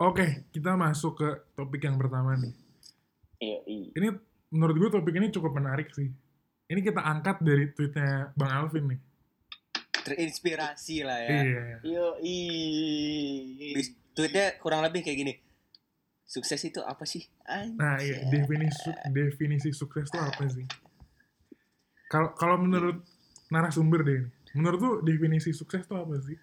Oke, kita masuk ke topik yang pertama nih. Iya, iya. Ini menurut gue topik ini cukup menarik sih. Ini kita angkat dari tweetnya Bang Alvin nih. Terinspirasi lah ya. Iya. Yo, iya. Tweetnya kurang lebih kayak gini. Sukses itu apa sih? Nah, iya, definisi definisi sukses itu apa sih? Kalau kalau menurut narasumber deh, ini, menurut tuh definisi sukses itu apa sih?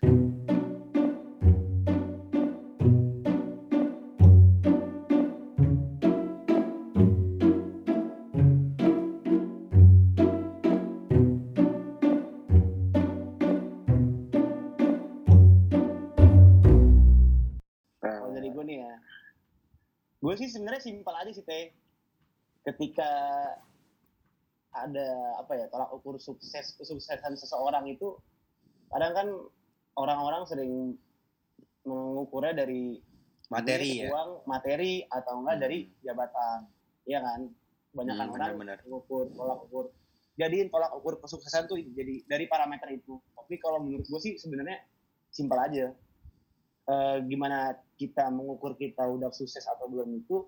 Gue nih ya, gue sih sebenarnya simpel aja sih teh. Ketika ada apa ya tolak ukur sukses kesuksesan seseorang itu, kadang kan orang-orang sering mengukurnya dari Materi ya. uang, materi atau enggak Hmm. dari jabatan, iya kan? Kebanyakan Hmm, orang mengukur tolak ukur. Jadiin tolak ukur kesuksesan tuh jadi dari parameter itu. Tapi kalau menurut gue sih sebenarnya simpel aja. Eh, gimana kita mengukur kita udah sukses atau belum itu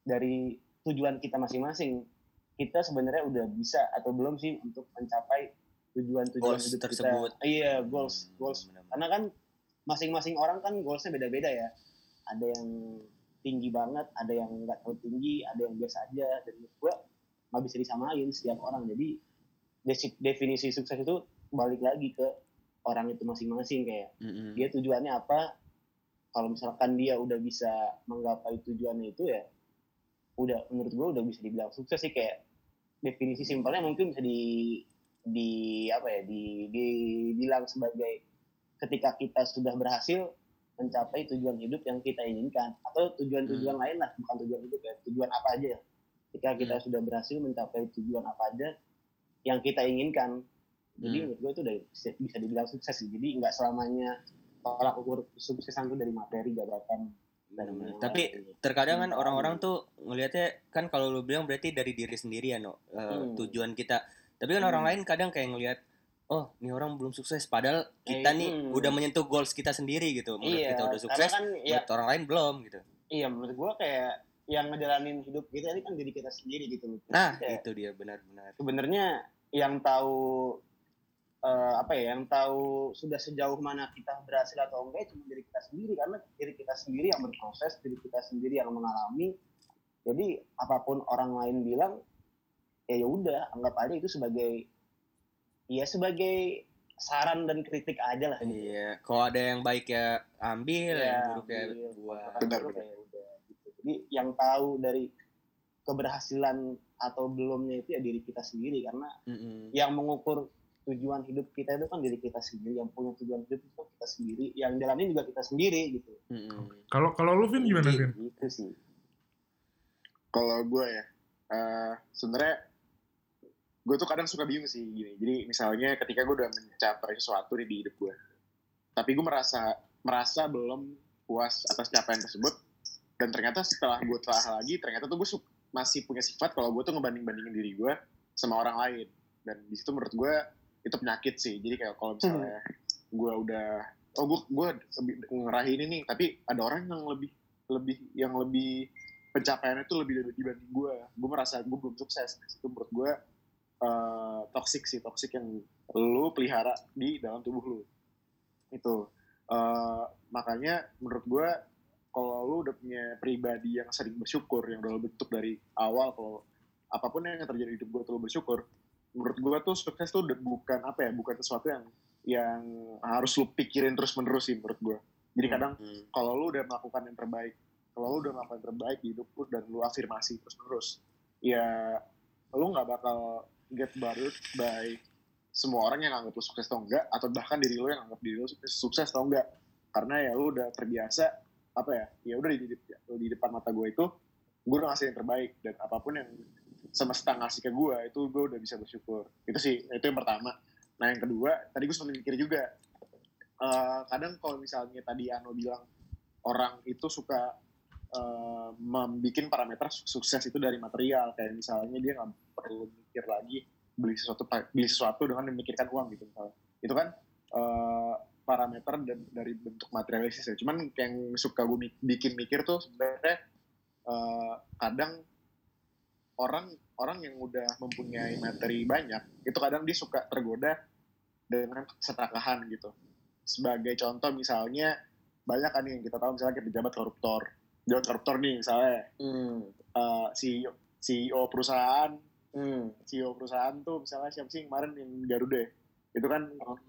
dari tujuan kita masing-masing. Kita sebenarnya udah bisa atau belum sih untuk mencapai tujuan-tujuan Goals hidup tersebut. kita. Iya, goals, Hmm, goals. Karena kan masing-masing orang kan goalsnya beda-beda ya. Ada yang tinggi banget, ada yang nggak terlalu tinggi, ada yang biasa aja. Dan gue nggak bisa disamain setiap orang. Jadi definisi sukses itu balik lagi ke orang itu masing-masing kayak Mm-mm. dia tujuannya apa kalau misalkan dia udah bisa menggapai tujuannya itu ya udah menurut gue udah bisa dibilang sukses sih. Kayak definisi simpelnya mungkin bisa di di apa ya di dibilang sebagai ketika kita sudah berhasil mencapai tujuan hidup yang kita inginkan. Atau tujuan-tujuan lain lah bukan tujuan hidup ya tujuan apa aja ketika kita sudah berhasil mencapai tujuan apa aja yang kita inginkan. Jadi Hmm. menurut gue itu udah bisa, bisa dibilang sukses sih. Jadi nggak selamanya tolak ukur kesuksesan itu dari materi jabatan dan yang Tapi terkadang kan Hmm. orang-orang tuh ngelihatnya kan kalau lu bilang berarti dari diri sendiri ya no eh, Hmm. tujuan kita tapi kan Hmm. orang lain kadang kayak ngelihat oh ini orang belum sukses padahal kita Eh, nih hmm. udah menyentuh goals kita sendiri gitu menurut iya kita udah sukses kan ya menurut orang lain belum gitu iya menurut gue kayak yang ngejalanin hidup kita ini kan diri kita sendiri gitu loh nah Kayak itu dia benar-benar sebenarnya yang tahu eh, apa ya yang tahu sudah sejauh mana kita berhasil atau enggak ya cuma diri kita sendiri karena diri kita sendiri yang berproses diri kita sendiri yang mengalami jadi apa pun orang lain bilang ya ya udah anggap aja itu sebagai ya sebagai saran dan kritik aja lah gitu. iya kalau ada yang baik ya ambil Iya, yang buruk ya Benar, Benar, Ya udah, gitu. Jadi yang tahu dari keberhasilan atau belumnya itu ya diri kita sendiri karena Mm-mm. yang mengukur tujuan hidup kita itu kan diri kita sendiri yang punya tujuan hidup itu kan kita sendiri yang jalanin juga kita sendiri gitu. Kalau kalau lu Vin gimana Vin? gitu sih Kalau gue ya, eh sebenarnya gue tuh kadang suka bingung sih gini. Jadi misalnya ketika gue udah mencapai sesuatu nih di hidup gue, tapi gue merasa merasa belum puas atas capaian tersebut, dan ternyata setelah gue telah lagi, ternyata tuh gue masih punya sifat kalau gue tuh ngebanding-bandingin diri gue sama orang lain. Dan di situ menurut gue itu penyakit sih. Jadi kayak kalau misalnya gue udah oh gue gue ngerahin ini nih, tapi ada orang yang lebih lebih yang lebih pencapaiannya tuh lebih dari dibanding gue gue merasa gue belum sukses. Itu menurut gue eh toxic sih. Toxic yang lu pelihara di dalam tubuh lu. Itu. Eh, makanya menurut gue kalau lu udah punya pribadi yang sering bersyukur yang udah lu bentuk dari awal kalau apa pun yang terjadi di hidup gue tuh lu bersyukur menurut gue tuh sukses tuh bukan apa ya bukan sesuatu yang yang harus lu pikirin terus menerus sih menurut gue jadi kadang Mm. kalau lu udah melakukan yang terbaik kalau lu udah melakukan yang terbaik di hidup lu dan lu afirmasi terus menerus ya lu nggak bakal get bothered by semua orang yang anggap lu sukses atau enggak atau bahkan diri lu yang anggap diri lu sukses, sukses atau enggak karena ya lu udah terbiasa apa ya ya udah di, di, di depan mata gue itu gue udah ngasih yang terbaik dan apa pun yang semesta ngasih ke gue itu gue udah bisa bersyukur. Itu sih itu yang pertama. Nah yang kedua tadi gue sempat mikir juga eh, kadang kalau misalnya tadi Ano bilang orang itu suka eh, membuat parameter sukses itu dari material. Kayak misalnya dia nggak perlu mikir lagi beli sesuatu beli sesuatu dengan memikirkan uang gitu misalnya. Itu kan eh, parameter dari bentuk materialistis ya. Cuman yang suka gue bikin mikir tuh sebenarnya eh, kadang orang orang yang udah mempunyai materi banyak itu kadang dia suka tergoda dengan keserakahan gitu. Sebagai contoh misalnya banyak kan yang kita tahu misalnya pejabat koruptor, pejabat koruptor nih misalnya Hmm. eh, CEO CEO perusahaan Hmm. CEO perusahaan tuh misalnya siapa sih kemarin yang Garuda ya? itu kan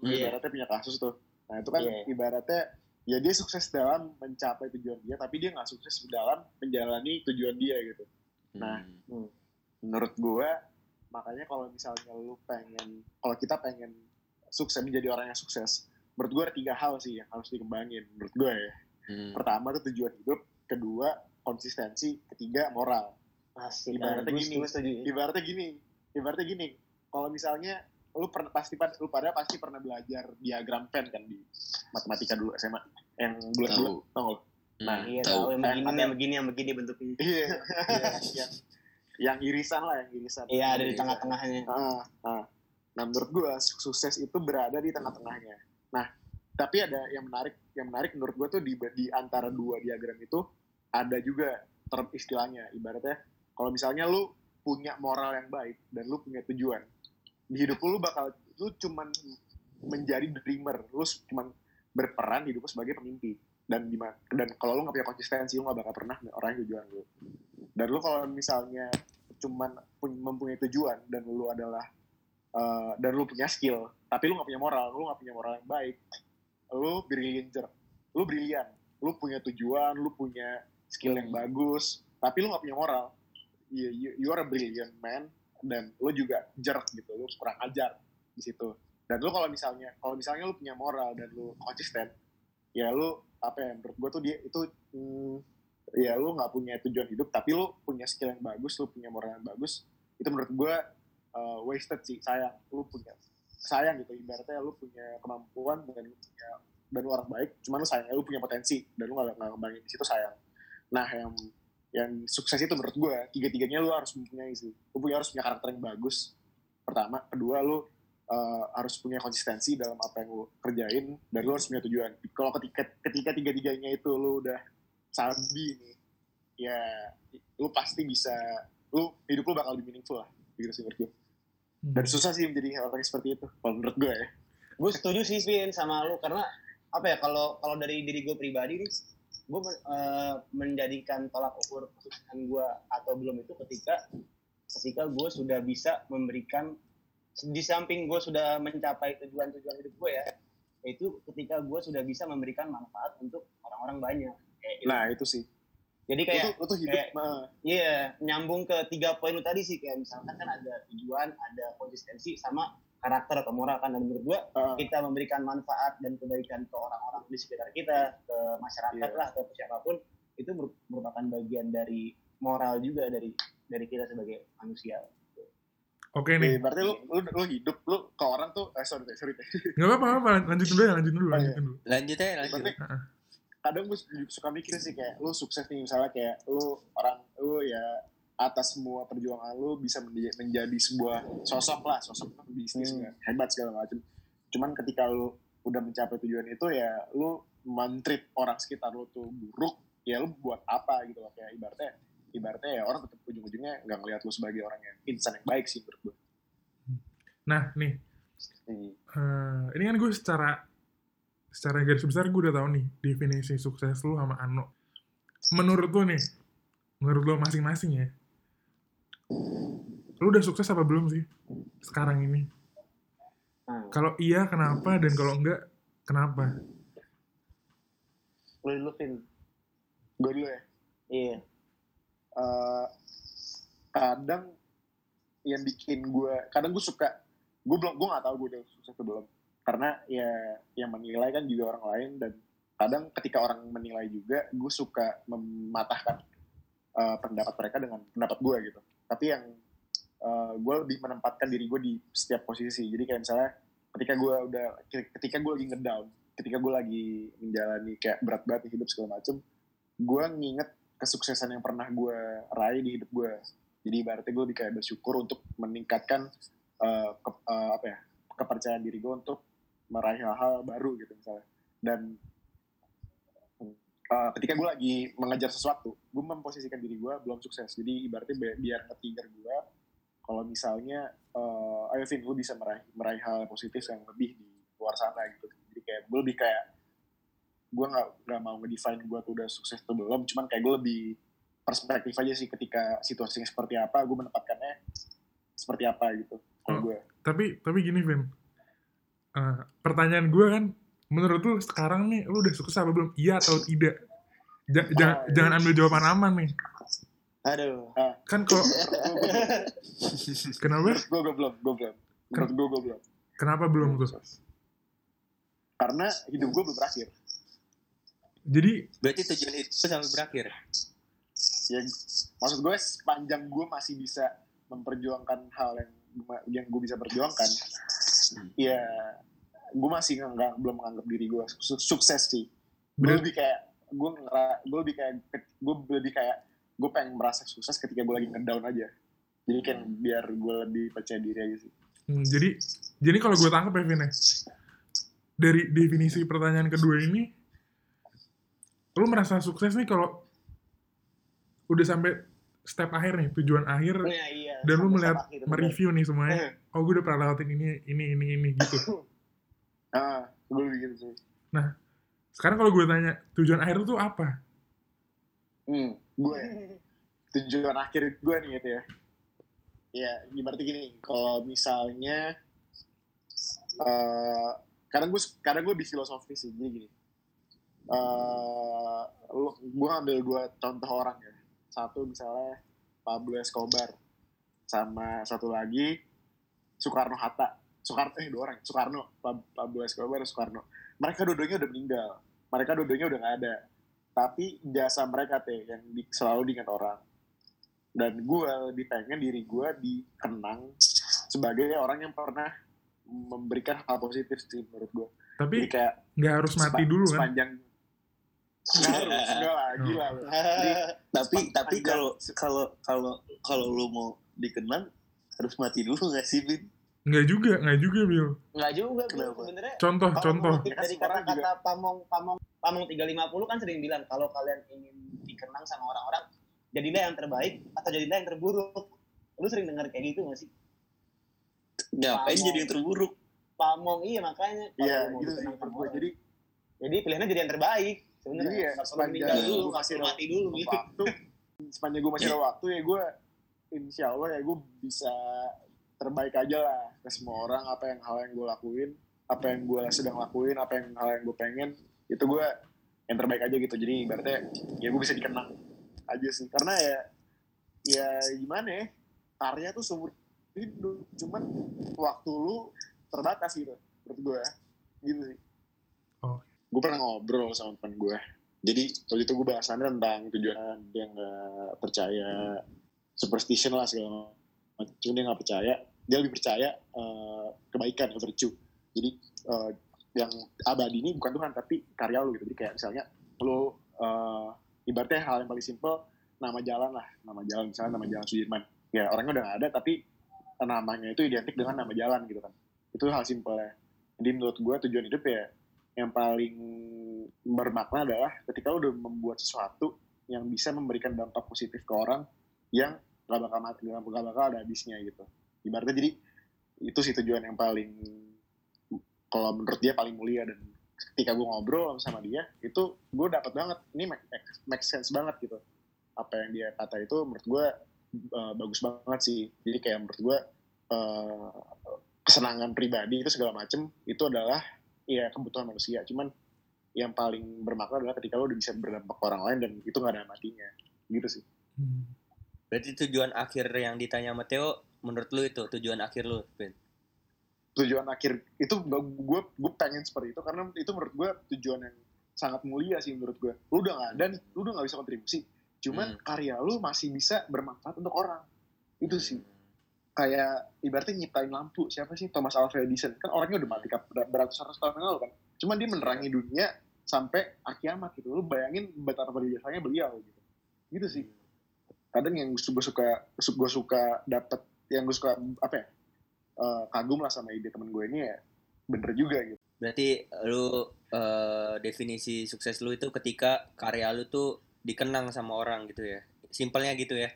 iya. ibaratnya punya kasus tuh nah itu kan Iya. ibaratnya ya dia sukses dalam mencapai tujuan dia tapi dia nggak sukses dalam menjalani tujuan dia gitu Nah, Hmm. menurut gue makanya kalau misalnya lu pengen kalau kita pengen sukses menjadi orang yang sukses menurut gue ada tiga hal sih yang harus dikembangin menurut gue ya Hmm. pertama tuh tujuan hidup kedua konsistensi ketiga moral Pasti. Ibaratnya Gue gini. setuju, setuju. ibaratnya gini ibaratnya gini kalau misalnya lu pernah pasti lu pada pasti pernah belajar diagram Venn kan di matematika dulu SMA yang bulat-bulat tau? Nah, Iya tahu. yang begini, ada- yang begini, yang begini bentuknya. iya yang yang irisan lah yang irisan Iya ada di Iya. tengah-tengahnya. Ah, ah. Nah, menurut gua su- sukses itu berada di tengah-tengahnya. Nah, tapi ada yang menarik, yang menarik menurut gua tuh di, di antara dua diagram itu ada juga term istilahnya. Ibaratnya kalau misalnya lu punya moral yang baik dan lu punya tujuan, di hidup lu, bakal lu cuman menjadi dreamer, lu cuman berperan di hidup lu sebagai pemimpi. Dan gimana? Dan kalau lu nggak punya konsistensi, lu nggak bakal pernah orang tujuan lu. Dan lu kalau misalnya cuman pun- mempunyai tujuan dan lu adalah eh, dan lu punya skill tapi lu nggak punya moral lu nggak punya moral yang baik lu brilliant lu brilian lu punya tujuan lu punya skill yang bagus tapi lu nggak punya moral you, you, you are a brilliant man dan lu juga jerk gitu lu kurang ajar di situ dan lu kalau misalnya kalau misalnya lu punya moral dan lu konsisten ya lu apa ya menurut gue tuh dia itu hmm, ya lu nggak punya tujuan hidup tapi lu punya skill yang bagus lu punya moral yang bagus itu menurut gue uh, wasted sih sayang lu punya sayang gitu ibaratnya lu punya kemampuan dan lu punya dan lu orang baik cuman lu sayang lu punya potensi dan lu nggak ngembangin di situ sayang. Nah yang yang sukses itu menurut gue tiga tiganya lu harus mempunyai sih lu punya harus punya karakter yang bagus pertama. Kedua lu uh, harus punya konsistensi dalam apa yang lu kerjain dan lu harus punya tujuan. Kalau ketika ketika tiga tiganya itu lu udah sabi nih ya lu pasti bisa lu hidup lu bakal lebih meaningful lah gitu sih menurut gue Hmm. dan susah sih menjadi orang yang seperti itu kalau menurut gue ya. Gue setuju sih Vin sama lu karena apa ya kalau kalau dari diri gue pribadi nih gue menjadikan tolak ukur kesuksesan gue atau belum itu ketika ketika gue sudah bisa memberikan di samping gue sudah mencapai tujuan-tujuan hidup gue ya itu ketika gue sudah bisa memberikan manfaat untuk orang-orang banyak kayak gitu. nah itu sih jadi kayak lu tuh hidup kayak- nah, Iya, nyambung ke tiga poin lu tadi sih kayak misalkan kan ada tujuan, ada konsistensi sama karakter atau moral kan dan menurut gua uh, kita memberikan manfaat dan kebaikan ke orang-orang di sekitar kita, ke masyarakat Iya. lah, ke siapa pun itu mer- merupakan bagian dari moral juga dari dari kita sebagai manusia. Oke ya, nih, berarti lu, lu lu hidup lu ke orang tuh eh sorry sorry nggak apa-apa, apa, lanjutin dulu ya, lanjutin dulu, Oh, iya. lanjutin dulu. Lanjut ya, lanjut. berarti kadang gue suka mikir sih kayak lu sukses nih misalnya kayak lu orang lu ya atas semua perjuangan lu bisa menjadi, menjadi sebuah sosok lah sosok bisnis Hmm. hebat segala macam cuman ketika lu udah mencapai tujuan itu ya lu mentreat orang sekitar lu tuh buruk ya lu buat apa gitu loh kayak ibaratnya ibaratnya ya orang tetap ujung-ujungnya nggak ngelihat lu sebagai orang yang insan yang baik sih menurut gue Nah, nih, Hmm. eh, ini kan gue secara secara garis besar gue udah tahu nih definisi sukses lu sama Ano. Menurut lu nih, menurut lu masing-masing ya, lu udah sukses apa belum sih sekarang ini? Nah, Kalau iya kenapa dan kalau enggak kenapa? lu dulu Vin. gue dulu ya Iya. Eh, kadang yang bikin gue kadang gue suka gue belum gue nggak tahu gue udah sukses atau belum. Karena ya yang menilai kan juga orang lain dan kadang ketika orang menilai juga gue suka mematahkan eh, pendapat mereka dengan pendapat gue gitu. Tapi yang eh, gue lebih menempatkan diri gue di setiap posisi. Jadi kayak misalnya ketika gue udah ketika gue lagi ngedown ketika gue lagi menjalani kayak berat banget hidup segala macem gue nginget kesuksesan yang pernah gue raih di hidup gue. Jadi ibaratnya gue kayak bersyukur untuk meningkatkan uh, ke- uh, apa ya kepercayaan diri gue untuk meraih hal-hal baru gitu misalnya. Dan uh, ketika gue lagi mengejar sesuatu gue memposisikan diri gue belum sukses. Jadi ibaratnya bi- biar nge-trigger gue kalau misalnya uh, ayo Vin lu bisa meraih meraih hal positif yang lebih di luar sana gitu. Jadi kayak gue lebih kayak gue nggak nggak mau ngedefine gue tuh udah sukses atau belum cuman kayak gue lebih perspektif aja sih ketika situasinya seperti apa gue menempatkannya seperti apa gitu kalau Oh. gue Tapi tapi gini Vin. Eh, pertanyaan gue kan menurut lu sekarang nih lu udah sukses apa belum? Iya atau tidak? Ja- Oh, jangan ambil jawaban aman nih. Aduh. Kan kalau kenapa? gue gue belum gue belum gue gue belum Kenapa belum tuh? karena hidup gue belum berakhir Jadi Berarti tujuan hidup lu sampai berakhir. ya maksud gue sepanjang gue masih bisa memperjuangkan hal yang yang gue bisa perjuangkan ya gue masih nggak belum menganggap diri gue su- sukses sih. Gue lebih kayak gue ngera- gue lebih kayak gue lebih kayak gue pengen merasa sukses ketika gue lagi ngedown aja. Jadi kan biar gue lebih percaya diri aja sih. Hmm, jadi jadi kalau gue tangkap ya Vin ya, dari definisi pertanyaan kedua ini lu merasa sukses nih kalau udah sampai step akhir nih tujuan akhir Nah, iya. dan lu melihat bener. mereview nih semuanya. oh gue udah pernah lewatin ini ini ini ini gitu. Ah gue lebih gitu sih sekarang kalau gue tanya tujuan akhir tuh apa? Hmm. gue tujuan akhir gue nih gitu ya. Ya ibaratnya gini kalau misalnya eh kadang gue kadang gue lebih filosofis sih jadi gini eh gue ambil dua contoh orang ya. Satu misalnya Pablo Escobar sama satu lagi Soekarno Hatta. Soekarno eh dua orang. Soekarno Pab- Pablo Escobar Soekarno. Mereka dua-duanya udah meninggal. Mereka dua-duanya udah nggak ada. Tapi jasa mereka teh yang di- selalu diingat orang. Dan gue lebih pengen diri gue dikenang sebagai orang yang pernah memberikan hal positif sih menurut gue tapi kayak nggak harus mati sepa- dulu kan? sepanjang harus enggak lah gila tapi tapi kalau kalau kalau kalau lu mau dikenang harus mati dulu nggak sih Bin? nggak juga nggak juga Bill Nggak juga? Sebenarnya contoh kalau contoh dari kata-kata Pamong Pamong Pamong 350 kan sering bilang kalau kalian ingin dikenang sama orang-orang jadilah yang terbaik atau jadilah yang terburuk. Lu sering dengar kayak gitu gak sih? Ngapain Pamong. jadi yang terburuk? Pamong iya makanya iya gitu jadi jadi pilihannya jadi yang terbaik sebenarnya. Ya, perlu sepanjang meninggal dulu, masih mati dulu gitu. waktu sepanjang gue masih ada waktu ya gue insya Allah ya gue bisa terbaik aja lah ke semua orang apa yang hal yang gue lakuin apa yang gue sedang lakuin apa yang hal yang gue pengen itu gue yang terbaik aja gitu jadi ibaratnya ya gue bisa dikenang aja sih karena ya ya gimana ya karya tuh seumur hidup cuman waktu lu terbatas gitu menurut gue gitu sih. Gue pernah ngobrol sama teman gue jadi waktu itu gue bahasannya tentang tujuan dia nggak percaya superstition lah segala macam. Dia nggak percaya dia lebih percaya eh, kebaikan atau virtue jadi eh, yang abadi ini bukan Tuhan tapi karya lu gitu. Jadi kayak misalnya lu eh, ibaratnya hal yang paling simple nama jalan lah. Nama jalan misalnya nama jalan Sudirman. Ya orangnya udah nggak ada tapi namanya itu identik dengan nama jalan gitu kan. Itu hal simple ya jadi menurut gue tujuan hidup ya yang paling bermakna adalah ketika lu udah membuat sesuatu yang bisa memberikan dampak positif ke orang yang gak bakal mati, gak bakal ada habisnya gitu. Ibaratnya jadi itu sih tujuan yang paling kalau menurut dia paling mulia dan ketika gue ngobrol sama dia itu gue dapat banget. Ini make- make sense banget gitu. Apa yang dia kata itu menurut gue uh, bagus banget sih. Jadi kayak menurut gue uh, kesenangan pribadi itu segala macem itu adalah ya kebutuhan manusia. Cuman yang paling bermakna adalah ketika lo udah bisa berdampak ke orang lain dan itu gak ada matinya. Gitu sih. Hmm. Berarti tujuan akhir yang ditanya sama Theo, menurut lu itu tujuan akhir lu, Vin? tujuan akhir itu gue gue pengen seperti itu karena itu menurut gue tujuan yang sangat mulia sih menurut gue lu udah gak ada nih lu udah gak bisa kontribusi. Cuman Hmm. karya lu masih bisa bermanfaat untuk orang. Itu sih kayak ibaratnya nyiptain lampu siapa sih? Thomas Alva Edison. Kan orangnya udah mati beratus-ratus tahun yang lalu kan? Cuman dia menerangi dunia sampai akiamat gitu. Lu bayangin betapa berjasanya beliau gitu. Gitu sih. Kadang yang gue suka gue suka dapet yang gue suka apa ya eh, kagum lah sama ide temen gue ini ya bener juga gitu. Berarti lu eh, definisi sukses lu itu ketika karya lu tuh dikenang sama orang gitu ya. Simpelnya gitu ya.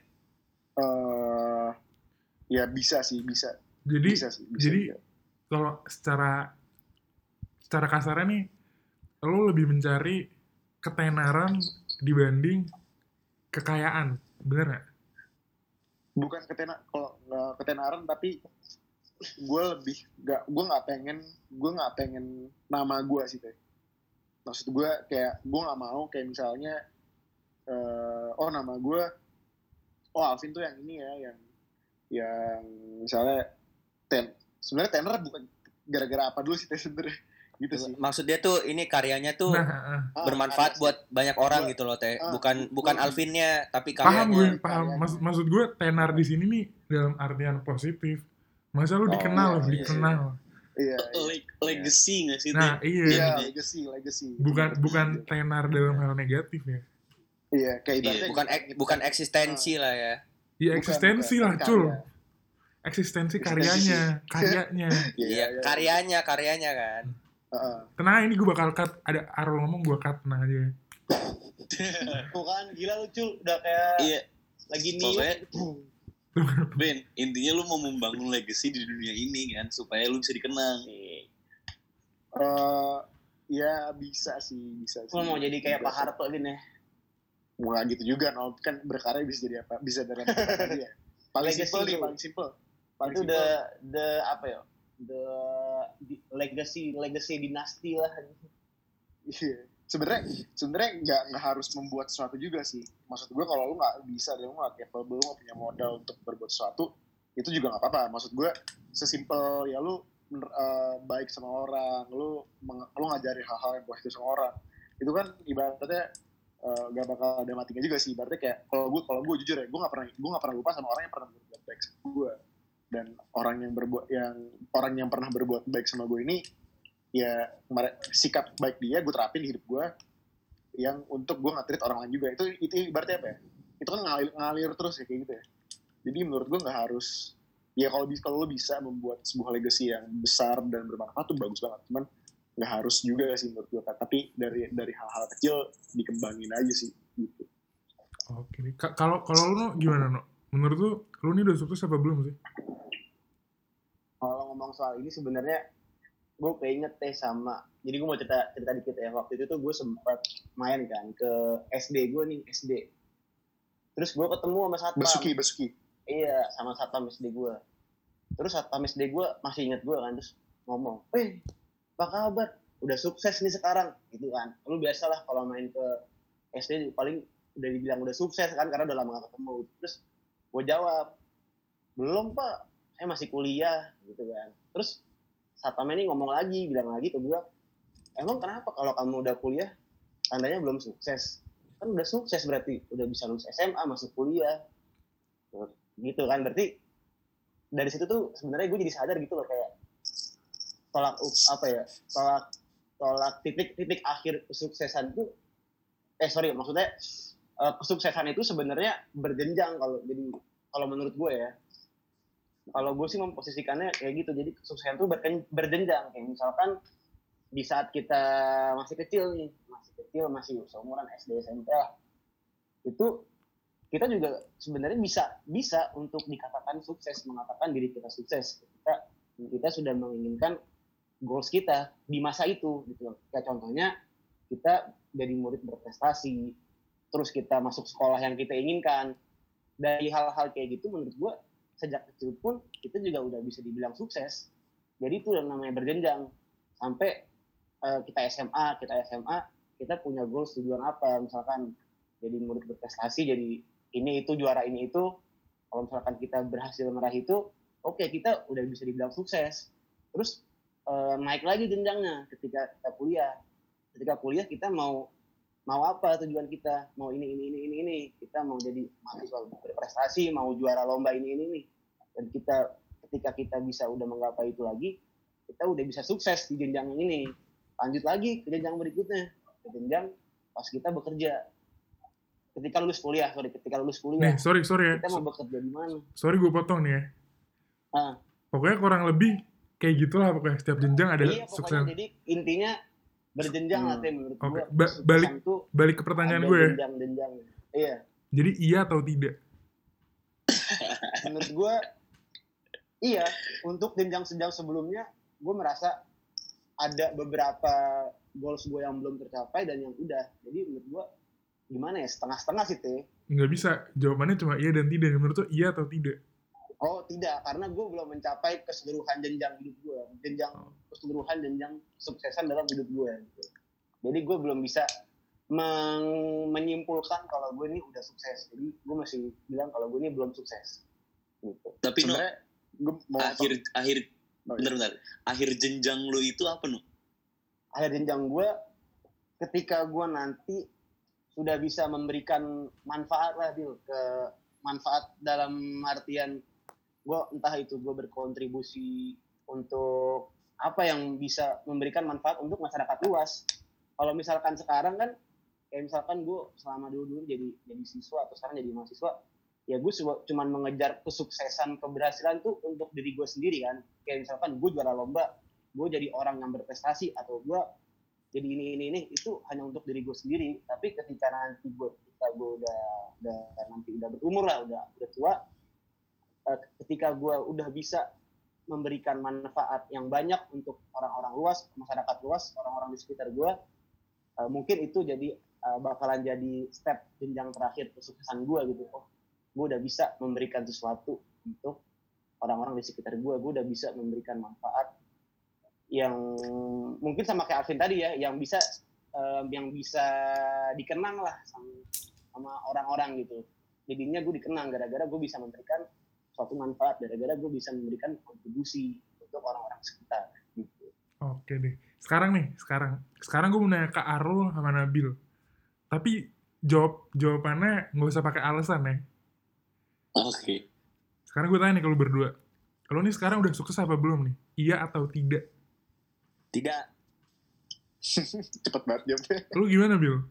eh ya bisa sih bisa. Jadi bisa sih bisa jadi juga. kalau secara secara kasarnya nih lo lebih mencari ketenaran dibanding kekayaan bener nggak? Bukan ketena kalau ketenaran tapi gue lebih nggak gue nggak pengen gue nggak pengen nama gue sih teh. Maksud gue kayak gue nggak mau kayak misalnya eh, oh nama gue oh Alvin tuh yang ini ya yang yang misalnya ten sebenarnya tener bukan gara-gara apa dulu sih sebenarnya? Gitu sih. Maksud dia tuh ini karyanya tuh nah ah, Ah, bermanfaat buat banyak orang Gua- gitu loh teh. ah, Bukan gua- bukan gua- Alvinnya tapi paham gue karyanya. paham. Karyanya. maksud maksud gue tenar di sini nih dalam artian positif. Masa lu Oh, dikenal iya, iya, dikenal. iya. Iya. Leg- legacy nggak sih nah iya. Iya, legacy, legacy. bukan bukan tenar dalam hal negatif ya. Iya, kayak Iya, Bukan ek- bukan eksistensi lah ya. Ya Bukan, eksistensi bukan, lah cul karya. eksistensi karyanya karyanya Iya, Iya, iya. karyanya, karyanya kan. Heeh. tenang ini gue bakal cut ada Arul ngomong gue cut tenang aja ya. Tuh kan gila lu Cul, udah kayak Iya, lagi nih. pokoknya Ben, intinya lu mau membangun legacy di dunia ini kan supaya lu bisa dikenang. Eh, ya bisa sih, bisa sih. Lu mau jadi kayak Pak Harto gini ya. Nggak gitu juga, no. kan berkarya bisa jadi apa? Bisa dari apa aja. Paling simple nih, paling simple. Paling Itu simple. the the apa ya? The di- legacy legacy dinasti lah. Iya. Sebenarnya sebenarnya nggak nggak harus membuat sesuatu juga sih. Maksud gue kalau lu nggak bisa, dan lu nggak capable, lu nggak punya modal untuk berbuat sesuatu, itu juga nggak apa-apa. Maksud gue sesimpel ya lu eh, baik sama orang, lu meng- lu ngajarin hal-hal yang positif sama orang. Itu kan ibaratnya eh, nggak bakal ada matinya juga sih. Ibaratnya kayak kalau gue kalau gue jujur ya, gue nggak pernah gue nggak pernah lupa sama orang yang pernah berbuat baik sama gue. Dan orang yang berbuat yang orang yang pernah berbuat baik sama gue ini ya sikap baik dia gue terapin di hidup gue yang untuk gue nge-treat orang lain juga itu itu ibaratnya apa ya itu kan ngalir, ngalir terus ya kayak gitu ya jadi menurut gue nggak harus ya kalau bisa kalau lo bisa membuat sebuah legacy yang besar dan bermanfaat tuh bagus banget cuman nggak harus juga sih menurut gue tapi dari dari hal-hal kecil dikembangin aja sih gitu. Oke. Kalau kalau lu gimana no menurut lu lu ini udah sukses apa belum sih? Kalau ngomong soal ini sebenarnya gue keinget teh sama jadi gue mau cerita cerita dikit ya. Waktu itu tuh gue sempat main kan ke SD gue nih SD terus gue ketemu sama satpam. Basuki Basuki iya sama satpam SD gue terus satpam SD gue masih inget gue kan terus ngomong eh apa kabar? Udah sukses nih sekarang. Gitu kan. Lu biasa lah kalau main ke SD paling udah dibilang udah sukses kan karena udah lama gak ketemu. Terus gue jawab belum pak. Saya masih kuliah. Gitu kan. Terus satpam ini ngomong lagi bilang lagi ke gue emang kenapa kalau kamu udah kuliah tandanya belum sukses? Kan udah sukses berarti. Udah bisa lulus SMA masuk kuliah. Gitu kan. Berarti dari situ tuh sebenarnya gue jadi sadar gitu loh kayak tolak apa ya tolak tolak titik titik akhir kesuksesan tuh eh sorry maksudnya eh, kesuksesan itu sebenarnya berjenjang kalau jadi kalau menurut gue ya. Kalau gue sih memposisikannya kayak gitu jadi kesuksesan itu berjenjang. Kayak misalkan di saat kita masih kecil nih masih kecil masih seumuran SD SMP lah, itu kita juga sebenarnya bisa bisa untuk dikatakan sukses mengatakan diri kita sukses. Kita kita sudah menginginkan goals kita di masa itu gitu loh. kayak contohnya kita jadi murid berprestasi terus kita masuk sekolah yang kita inginkan. Dari hal-hal kayak gitu menurut gua sejak kecil pun kita juga udah bisa dibilang sukses. Jadi itu yang namanya berjenjang. Sampai eh, kita SMA kita SMA kita punya goals tujuan apa? Misalkan jadi murid berprestasi jadi ini itu juara ini itu. Kalau misalkan kita berhasil meraih itu oke kita udah bisa dibilang sukses. Terus eh, naik lagi jenjangnya ketika kita kuliah. Ketika kuliah kita mau mau apa tujuan kita? Mau ini ini ini ini ini. Kita mau jadi mahasiswa berprestasi mau juara lomba ini ini ini. Dan kita ketika kita bisa udah menggapai itu lagi kita udah bisa sukses di jenjang ini. Lanjut lagi ke jenjang berikutnya. Ke jenjang pas kita bekerja. Ketika lulus kuliah sorry ketika lulus kuliah. Nih sorry sorry ya. Kita mau bekerja di mana? Sorry gue potong nih ya. Ah. pokoknya kurang lebih kayak gitulah pokoknya. Setiap jenjang ada iya sukses. Jadi intinya berjenjang lah Hmm. Tim, menurut Oke, gua ba- balik- balik ke pertanyaan gue. ya jenjang-jenjang. Iya. Jadi iya atau tidak? Menurut gue iya. Untuk jenjang-jenjang sebelumnya gue merasa ada beberapa goals gue yang belum tercapai dan yang udah. Jadi menurut gue gimana ya? Setengah-setengah sih teh nggak bisa. Jawabannya cuma iya dan tidak. Menurut tuh iya atau tidak oh tidak karena gue belum mencapai keseluruhan jenjang hidup gue jenjang Oh. keseluruhan jenjang suksesan dalam hidup gue gitu. jadi gue belum bisa meng- menyimpulkan kalau gue ini udah sukses jadi gue masih bilang kalau gue ini belum sukses gitu Tapi no, sebenarnya gue mau akhir akhir Oh, iya. bentar. Akhir jenjang lu itu apa no? akhir jenjang gue ketika gue nanti sudah bisa memberikan manfaat lah Bil, ke manfaat dalam artian gue entah itu gue berkontribusi untuk apa yang bisa memberikan manfaat untuk masyarakat luas. Kalau misalkan sekarang kan kayak misalkan gue selama dulu dulu jadi jadi siswa atau sekarang jadi mahasiswa ya gue cuma mengejar kesuksesan keberhasilan tuh untuk diri gue sendiri kan. Kayak misalkan gue juara lomba gue jadi orang yang berprestasi atau gue jadi ini ini ini itu hanya untuk diri gue sendiri. Tapi ketika nanti gue ketika gue udah udah nanti udah berumur lah udah udah tua eh, ketika gue udah bisa memberikan manfaat yang banyak untuk orang-orang luas masyarakat luas orang-orang di sekitar gue eh, mungkin itu jadi eh, bakalan jadi step jenjang terakhir kesuksesan gue gitu. Oh gue udah bisa memberikan sesuatu untuk orang-orang di sekitar gue gue udah bisa memberikan manfaat yang mungkin sama kayak Alvin tadi ya yang bisa eh, yang bisa dikenang lah sama orang-orang gitu. Jadinya gue dikenang gara-gara gue bisa memberikan suatu manfaat gara-gara gue bisa memberikan kontribusi untuk orang-orang sekitar gitu. Oke deh. Sekarang nih sekarang. Sekarang gue mau nanya ke Arul sama Nabil. Tapi jawab jawabannya nggak usah pakai alasan ya Oke. sekarang gue tanya nih kalau berdua. Kalau nih sekarang udah sukses apa belum nih? Iya atau tidak? Tidak. cepet banget jawabnya. Lu gimana Bil?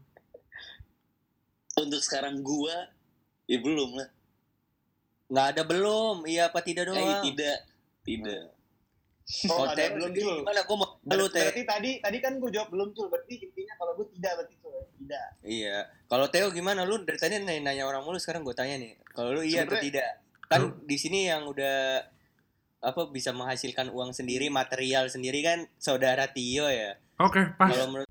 Untuk sekarang gua ya belum lah. Nggak ada belum. Iya apa tidak Eh, doang. tidak. Tidak. Oh, ada Teh, belum Jul. Gimana? Gue mau lu teh. berarti tadi tadi kan gue jawab belum tuh berarti intinya kalau gue tidak berarti tuh tidak Iya. Kalau Theo gimana? Lu dari tadi nanya, nanya orang mulu, sekarang gue tanya nih. Kalau lu iya atau tidak? Kan di sini yang udah apa bisa menghasilkan uang sendiri, material sendiri kan saudara Tio ya. oke pas Kalau menurut